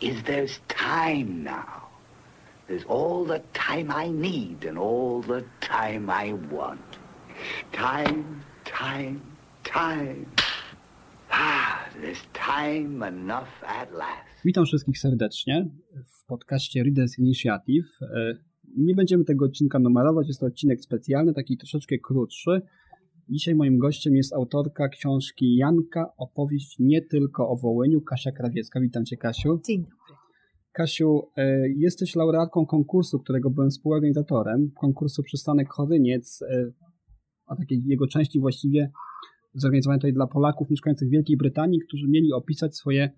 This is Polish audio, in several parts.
is there's time now. There's all the time I need and all the time I want. Time, time, time. Ah, there's time enough at last. Witam wszystkich serdecznie w podcaście Readers Initiative. E, Nie będziemy tego odcinka numerować, jest to odcinek specjalny, taki troszeczkę krótszy. Dzisiaj moim gościem jest autorka książki Janka, opowieść nie tylko o Wołyniu, Kasia Krawiecka. Witam Cię, Kasiu. Dzień dobry. Kasiu, e, jesteś laureatką konkursu, którego byłem współorganizatorem, konkursu Przystanek Choryniec, e, a takiej jego części właściwie zorganizowanej tutaj dla Polaków mieszkających w Wielkiej Brytanii, którzy mieli opisać swoje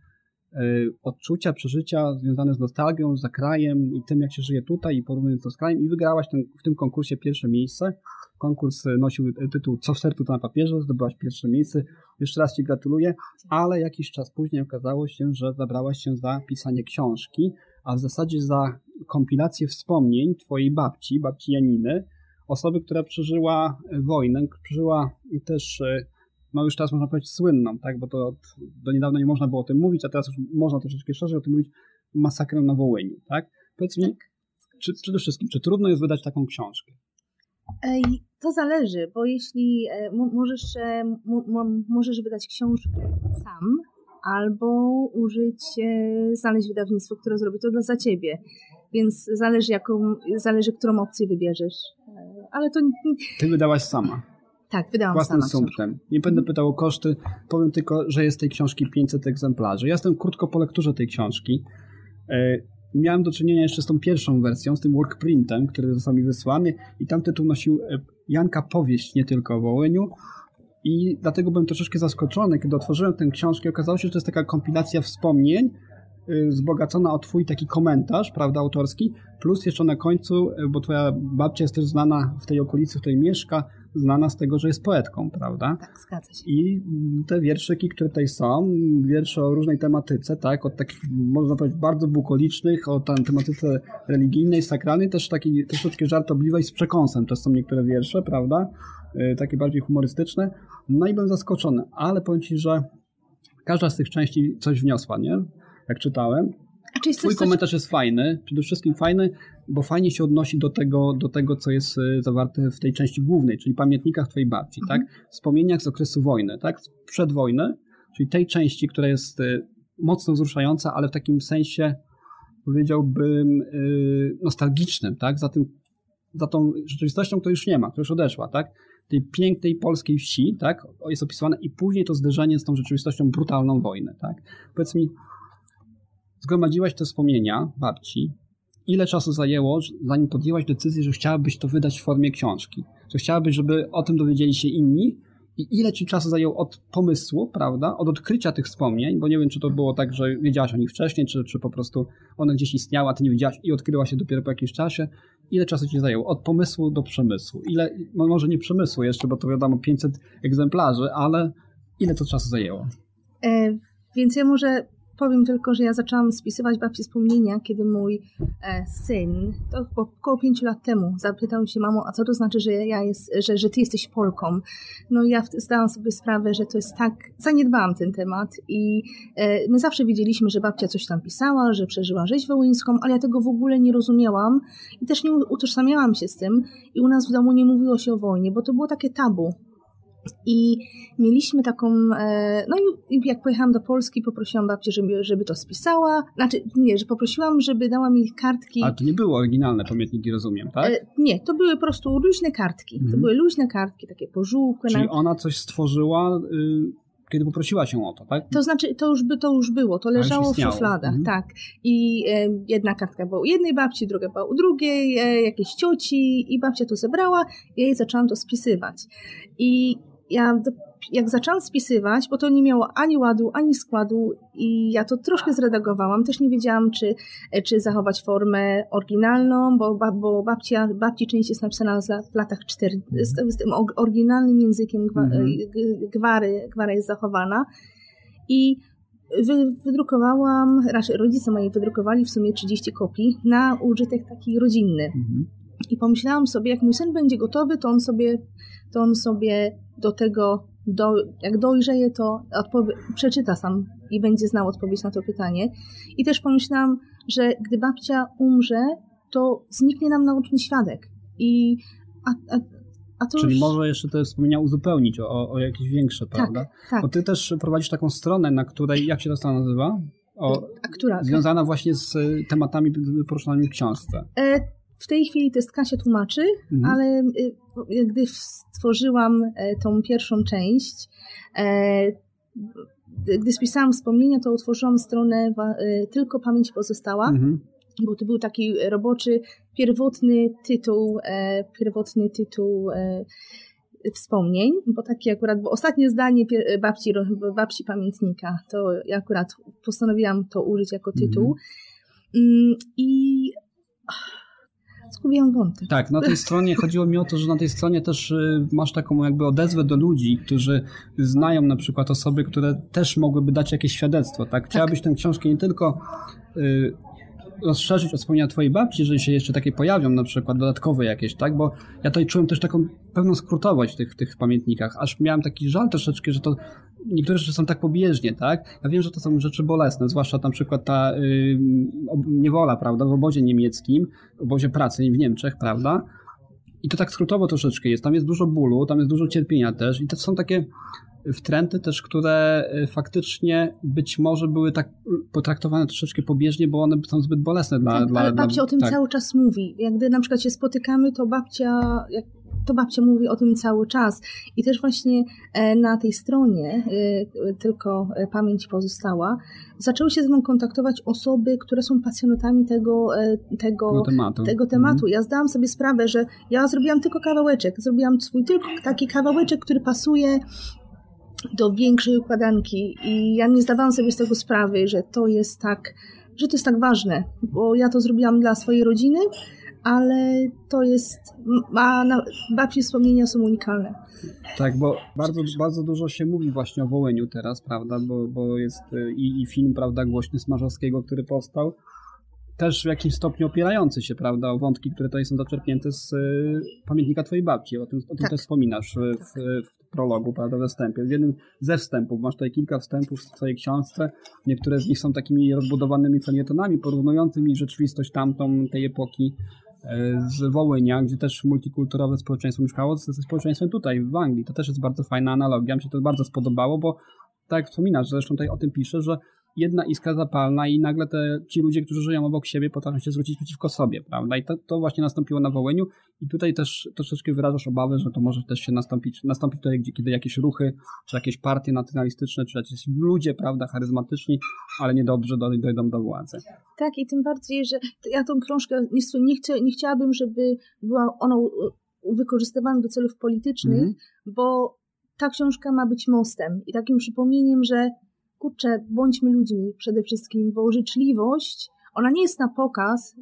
odczucia, przeżycia związane z nostalgią, za krajem i tym, jak się żyje tutaj i porównując to z krajem i wygrałaś ten, w tym konkursie pierwsze miejsce. Konkurs e, nosił tytuł Co w sercu to na papierze, zdobyłaś pierwsze miejsce. Jeszcze raz Ci gratuluję, ale jakiś czas później okazało się, że zabrałaś się za pisanie książki, a w zasadzie za kompilację wspomnień Twojej babci, babci Janiny, osoby, która przeżyła wojnę, przeżyła też e, no już teraz można powiedzieć słynną, tak, bo to od, do niedawna nie można było o tym mówić, a teraz już można troszeczkę szerzej o tym mówić, masakrę na Wołyniu, tak? Powiedz mi, czy, przede wszystkim, czy trudno jest wydać taką książkę? Ej, to zależy, bo jeśli e, mo- możesz, e, mo- mo- możesz wydać książkę sam, albo użyć, e, znaleźć wydawnictwo, które zrobi to dla, za ciebie. Więc zależy, jaką, zależy, którą opcję wybierzesz. Ale to Ty wydałaś sama, tak, wydałam własnym sama sumptem. Nie będę pytał o koszty, powiem tylko, że jest tej książki 500 egzemplarzy. Ja jestem krótko po lekturze tej książki. E, Miałem do czynienia jeszcze z tą pierwszą wersją, z tym workprintem, który został mi wysłany i tam tytuł nosił e, Janka Powieść, nie tylko o Wołyniu. I dlatego byłem troszeczkę zaskoczony, kiedy otworzyłem tę książkę. Okazało się, że to jest taka kompilacja wspomnień, y, wzbogacona o twój taki komentarz, prawda, autorski, plus jeszcze na końcu, bo twoja babcia jest też znana w tej okolicy, w której mieszka, znana z tego, że jest poetką, prawda? Tak, zgadza się. I te wierszyki, które tutaj są, wiersze o różnej tematyce, tak, od takich, można powiedzieć, bardzo bukolicznych, o tam tematyce religijnej, sakralnej, też takiej troszeczkę żartobliwej, z przekąsem też są niektóre wiersze, prawda, y, takie bardziej humorystyczne. No i byłem zaskoczony, ale powiem Ci, że każda z tych części coś wniosła, nie? Jak czytałem. A czy jest Twój coś, komentarz jest fajny, przede wszystkim fajny, bo fajnie się odnosi do tego, do tego co jest y, zawarte w tej części głównej, czyli pamiętnikach Twojej babci, Mhm. tak? Wspomnieniach z okresu wojny, tak? Przed wojny, czyli tej części, która jest y, mocno wzruszająca, ale w takim sensie powiedziałbym y, nostalgicznym, tak? Za tym, za tą rzeczywistością, której już nie ma, która już odeszła, tak? Tej pięknej polskiej wsi, tak? Jest opisywane i później to zderzenie z tą rzeczywistością brutalną wojny, tak? Powiedz mi, zgromadziłaś te wspomnienia babci, ile czasu zajęło, zanim podjęłaś decyzję, że chciałabyś to wydać w formie książki? Że chciałabyś, żeby o tym dowiedzieli się inni? I ile ci czasu zajęło od pomysłu, prawda, od odkrycia tych wspomnień, bo nie wiem, czy to było tak, że wiedziałaś o nich wcześniej, czy, czy po prostu one gdzieś istniały, a ty nie wiedziałaś i odkryła się dopiero po jakimś czasie. Ile czasu ci zajęło? Od pomysłu do przemysłu. Ile, no może nie przemysłu jeszcze, bo to wiadomo 500 egzemplarzy, ale ile to czasu zajęło? E, więc ja może powiem tylko, że ja zaczęłam spisywać babci wspomnienia, kiedy mój e, syn, to około pięciu lat temu, zapytał się mamo, a co to znaczy, że ja jest, że, że ty jesteś Polką? No ja zdałam sobie sprawę, że to jest tak, zaniedbałam ten temat i e, my zawsze wiedzieliśmy, że babcia coś tam pisała, że przeżyła rzeź wołyńską, ale ja tego w ogóle nie rozumiałam i też nie utożsamiałam się z tym i u nas w domu nie mówiło się o wojnie, bo to było takie tabu. I mieliśmy taką, e, no i jak pojechałam do Polski, poprosiłam babcię, żeby, żeby to spisała. Znaczy, nie, że poprosiłam, żeby dała mi kartki. A to nie były oryginalne pamiętniki, rozumiem, tak? E, nie, to były po prostu luźne kartki. To Mhm. były luźne kartki, takie pożółkłe. Czyli Na... ona coś stworzyła, y, kiedy poprosiła się o to, tak? To znaczy, to już, by, to już było, to już leżało w szufladach, Mhm. tak. I e, jedna kartka była u jednej babci, druga była u drugiej, e, jakiejś cioci i babcia to zebrała i ja jej zaczęłam to spisywać. I ja jak zaczęłam spisywać, bo to nie miało ani ładu, ani składu i ja to troszkę zredagowałam. Też nie wiedziałam, czy, czy zachować formę oryginalną, bo, bo babcia, babci część jest napisana w latach 4, z, z tym oryginalnym językiem gwa, mhm. gwary, gwara jest zachowana. I wy, wydrukowałam, raczej rodzice moi wydrukowali w sumie 30 kopii na użytek taki rodzinny. Mhm. I pomyślałam sobie, jak mój syn będzie gotowy, to on sobie, to on sobie do tego, do, jak dojrzeje, to przeczyta sam i będzie znał odpowiedź na to pytanie. I też pomyślałam, że gdy babcia umrze, to zniknie nam nauczny świadek. I a, a, a to Czyli już... może jeszcze te wspomnienia uzupełnić o, o jakieś większe, tak, prawda? Tak. Bo ty też prowadzisz taką stronę, na której, jak się to strona nazywa? O, A która? Związana właśnie z tematami poruszanymi w książce. E, w tej chwili to jest Kasia Tłumaczy, mhm. ale y, gdy stworzyłam e, tą pierwszą część, e, gdy spisałam wspomnienia, to utworzyłam stronę e, Tylko Pamięć Pozostała. Mhm bo to był taki roboczy, pierwotny tytuł, e, pierwotny tytuł e, wspomnień, bo taki akurat, bo ostatnie zdanie babci, babci pamiętnika, to ja akurat postanowiłam to użyć jako tytuł. Mm, I zgubiłam wątek. Tak, na tej stronie chodziło mi o to, że na tej stronie też y, masz taką jakby odezwę do ludzi, którzy znają na przykład osoby, które też mogłyby dać jakieś świadectwo, tak? Chciałabyś tak. tę książkę nie tylko y, rozszerzyć o wspomnienia twojej babci, jeżeli się jeszcze takie pojawią, na przykład dodatkowe jakieś, tak? Bo ja tutaj czułem też taką pewną skrótowość w tych, tych pamiętnikach, aż miałem taki żal troszeczkę, że to niektóre rzeczy są tak pobieżnie, tak? Ja wiem, że to są rzeczy bolesne, zwłaszcza na przykład ta niewola, prawda, w obozie niemieckim, w obozie pracy w Niemczech, prawda? I to tak skrótowo troszeczkę jest. Tam jest dużo bólu, tam jest dużo cierpienia też i to są takie wtręty też, które y, faktycznie być może były tak potraktowane troszeczkę pobieżnie, bo one są zbyt bolesne dla... Tak, dla ale babcia dla, o tym tak. cały czas mówi. Jak gdy na przykład się spotykamy, to babcia, jak to babcia mówi o tym cały czas. I też właśnie e, na tej stronie, e, tylko e, pamięć pozostała, zaczęły się ze mną kontaktować osoby, które są pasjonatami tego, tego, tego tematu. Tego tematu. Mhm. Ja zdałam sobie sprawę, że ja zrobiłam tylko kawałeczek, zrobiłam swój tylko taki kawałeczek, który pasuje do większej układanki i ja nie zdawałam sobie z tego sprawy, że to jest tak, że to jest tak ważne, bo ja to zrobiłam dla swojej rodziny, ale to jest, a babci wspomnienia są unikalne. Tak, bo bardzo, bardzo dużo się mówi właśnie o Wołyniu teraz, prawda, bo, bo jest y, i, i film, prawda, głośny Smarzowskiego, który powstał, też w jakimś stopniu opierający się, prawda, o wątki, które tutaj są zaczerpnięte z y, pamiętnika twojej babci. O tym, o tym tak. też wspominasz w, w prologu, prawda, we wstępie. W jednym ze wstępów, masz tutaj kilka wstępów w twojej książce. Niektóre z nich są takimi rozbudowanymi felietonami, porównującymi rzeczywistość tamtą, tej epoki e, z Wołynia, gdzie też multikulturowe społeczeństwo mieszkało, ze społeczeństwem tutaj, w Anglii. To też jest bardzo fajna analogia. Mi się to bardzo spodobało, bo tak jak wspominasz, zresztą tutaj o tym piszę, że jedna iskra zapalna i nagle te, ci ludzie, którzy żyją obok siebie, potrafią się zwrócić przeciwko sobie, prawda? I to, to właśnie nastąpiło na Wołyniu i tutaj też troszeczkę wyrażasz obawę, że to może też się nastąpić, nastąpić tutaj, gdzie, kiedy jakieś ruchy, czy jakieś partie nacjonalistyczne, czy jakieś ludzie, prawda, charyzmatyczni, ale niedobrze dojdą do władzy. Tak i tym bardziej, że ja tą książkę nie, chcę, nie chciałabym, żeby była ona wykorzystywana do celów politycznych, mm -hmm. bo ta książka ma być mostem i takim przypomnieniem, że kurczę, bądźmy ludźmi przede wszystkim, bo życzliwość, ona nie jest na pokaz,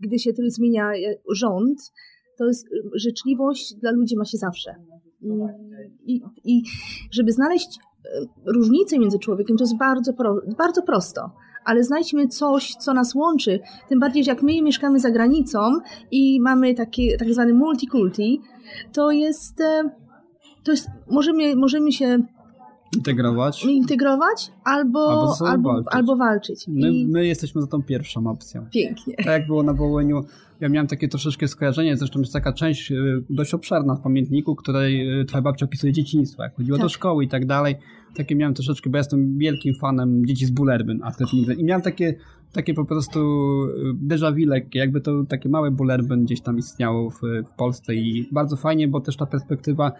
gdy się tylko zmienia rząd, to jest życzliwość dla ludzi ma się zawsze. I, i, i żeby znaleźć e, różnicę między człowiekiem, to jest bardzo, pro, bardzo prosto. Ale znajdźmy coś, co nas łączy. Tym bardziej, że jak my mieszkamy za granicą i mamy takie tak zwane multikulti, to jest, e, to jest możemy, możemy się Integrować. Integrować albo, albo, albo, walczyć. albo walczyć. My, my, jesteśmy za tą pierwszą opcją. Pięknie. Tak jak było na Wołyniu, ja miałem takie troszeczkę skojarzenie, zresztą jest taka część y, dość obszerna w pamiętniku, której y, twoja babcia opisuje dzieciństwo, jak chodziło tak. do szkoły i tak dalej. Takie miałem troszeczkę, bo ja jestem wielkim fanem dzieci z Bullerbyn, I miałem takie takie po prostu y, déjà vu lekkie, jakby to takie małe bullerbyn gdzieś tam istniało w, w, Polsce i bardzo fajnie, bo też ta perspektywa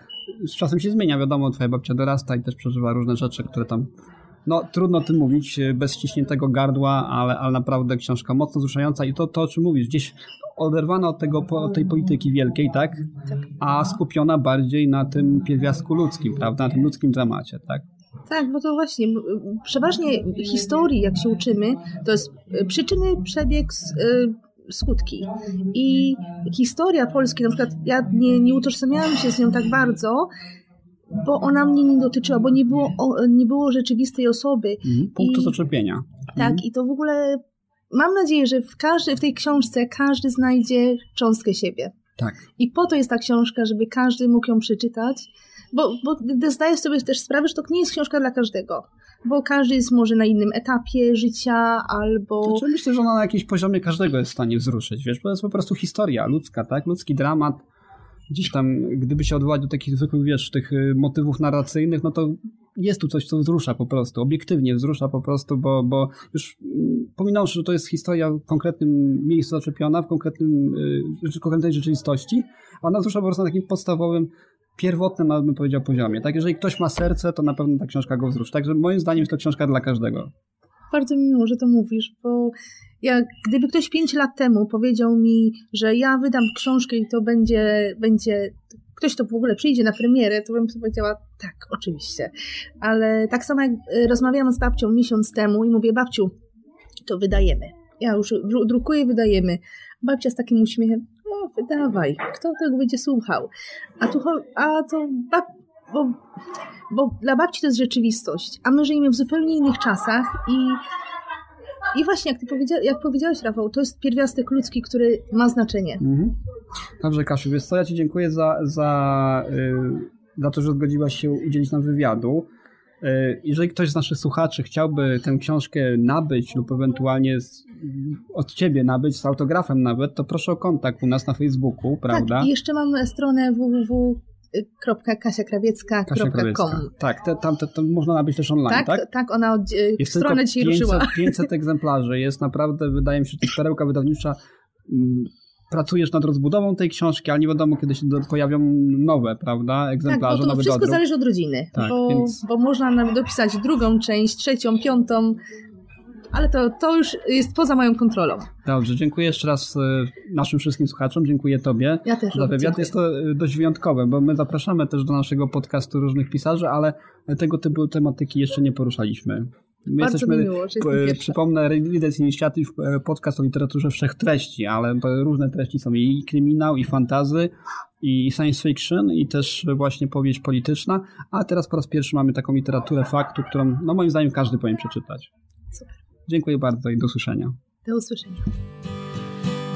z czasem się zmienia, wiadomo, twoja babcia dorasta i też przeżywa różne rzeczy, które tam No, trudno o tym mówić e, bez ściśniętego gardła, ale, ale naprawdę książka mocno wzruszająca i to, to o czym mówisz, gdzieś oderwana od tego, od tej polityki wielkiej, tak? A skupiona bardziej na tym pierwiastku ludzkim, prawda? Na tym ludzkim dramacie, tak? Tak, bo to właśnie, przeważnie historii, jak się uczymy, to jest y, przyczyny, przebieg, y, skutki. I historia Polski, na przykład ja nie, nie utożsamiałam się z nią tak bardzo, bo ona mnie nie dotyczyła, bo nie było, nie było rzeczywistej osoby. Mhm. Punktu I- zaczepienia. Tak, i to w ogóle mam nadzieję, że w, każdy, w tej książce każdy znajdzie cząstkę siebie. Tak. I po to jest ta książka, żeby każdy mógł ją przeczytać, bo, bo zdaję sobie też sprawę, że to nie jest książka dla każdego, bo każdy jest może na innym etapie życia albo... Znaczy, myślę, że ona na jakimś poziomie każdego jest w stanie wzruszyć, wiesz, bo to jest po prostu historia ludzka, tak? Ludzki dramat. Gdzieś tam, gdyby się odwołać do takich zwykłych, wiesz, tych y, motywów narracyjnych, no to jest tu coś, co wzrusza po prostu, obiektywnie wzrusza po prostu, bo, bo już mm, pominąwszy, że to jest historia w konkretnym miejscu zaczepiona, w konkretnym, y, w konkretnej rzeczywistości, ona wzrusza po prostu na takim podstawowym, pierwotnym, nawet bym powiedział, poziomie. Tak, jeżeli ktoś ma serce, to na pewno ta książka go wzruszy. Także moim zdaniem jest to książka dla każdego. Bardzo mi miło, że to mówisz, bo jak gdyby ktoś pięć lat temu powiedział mi, że ja wydam książkę i to będzie, będzie ktoś to w ogóle przyjdzie na premierę, to bym sobie powiedziała, tak, oczywiście. Ale tak samo jak e, rozmawiałam z babcią miesiąc temu i mówię, babciu, to wydajemy. Ja już dru- drukuję, wydajemy. Babcia z takim uśmiechem, wydawaj, kto tego będzie słuchał? A, tu, a to bab, bo, bo dla babci to jest rzeczywistość, a my żyjemy w zupełnie innych czasach i i właśnie, jak, ty powiedzia jak powiedziałeś, Rafał, to jest pierwiastek ludzki, który ma znaczenie. Mhm. Dobrze, Kasiu, wiesz co, ja Ci dziękuję za, za, y, za to, że zgodziłaś się udzielić nam wywiadu. Y, jeżeli ktoś z naszych słuchaczy chciałby tę książkę nabyć lub ewentualnie od Ciebie nabyć, z autografem nawet, to proszę o kontakt u nas na Facebooku, prawda? Tak, i jeszcze mam stronę Kasia www.kasiakrawiecka.com. Krawiecka. Tak, te, tam te, to można nabyć też online, Tak, tak? tak, tak, ona od, e, Jest stronę dzisiaj 500, ruszyła. 500 egzemplarzy. Jest naprawdę, wydaje mi się, to jest perełka wydawnicza. Pracujesz nad rozbudową tej książki, ale nie wiadomo, kiedy się pojawią nowe, prawda, Tak, egzemplarze, bo to nowy wszystko dodruk. zależy od rodziny, Tak, bo, więc- bo można nam dopisać drugą część, trzecią, piątą, ale to, to już jest poza moją kontrolą. Dobrze, dziękuję jeszcze raz e, naszym wszystkim słuchaczom, dziękuję Tobie Ja też za wywiad. dziękuję. Jest to e, dość wyjątkowe, bo my zapraszamy też do naszego podcastu różnych pisarzy, ale tego typu tematyki jeszcze nie poruszaliśmy. My Bardzo jesteśmy, miło, że e, przypomnę, Readers Initiative, e, podcast o literaturze wszechtreści, ale to różne treści są i kryminał, i fantazy, i science fiction, i też właśnie powieść polityczna, a teraz po raz pierwszy mamy taką literaturę faktu, którą no moim zdaniem każdy powinien przeczytać. Super. Dziękuję bardzo i do usłyszenia. Do usłyszenia.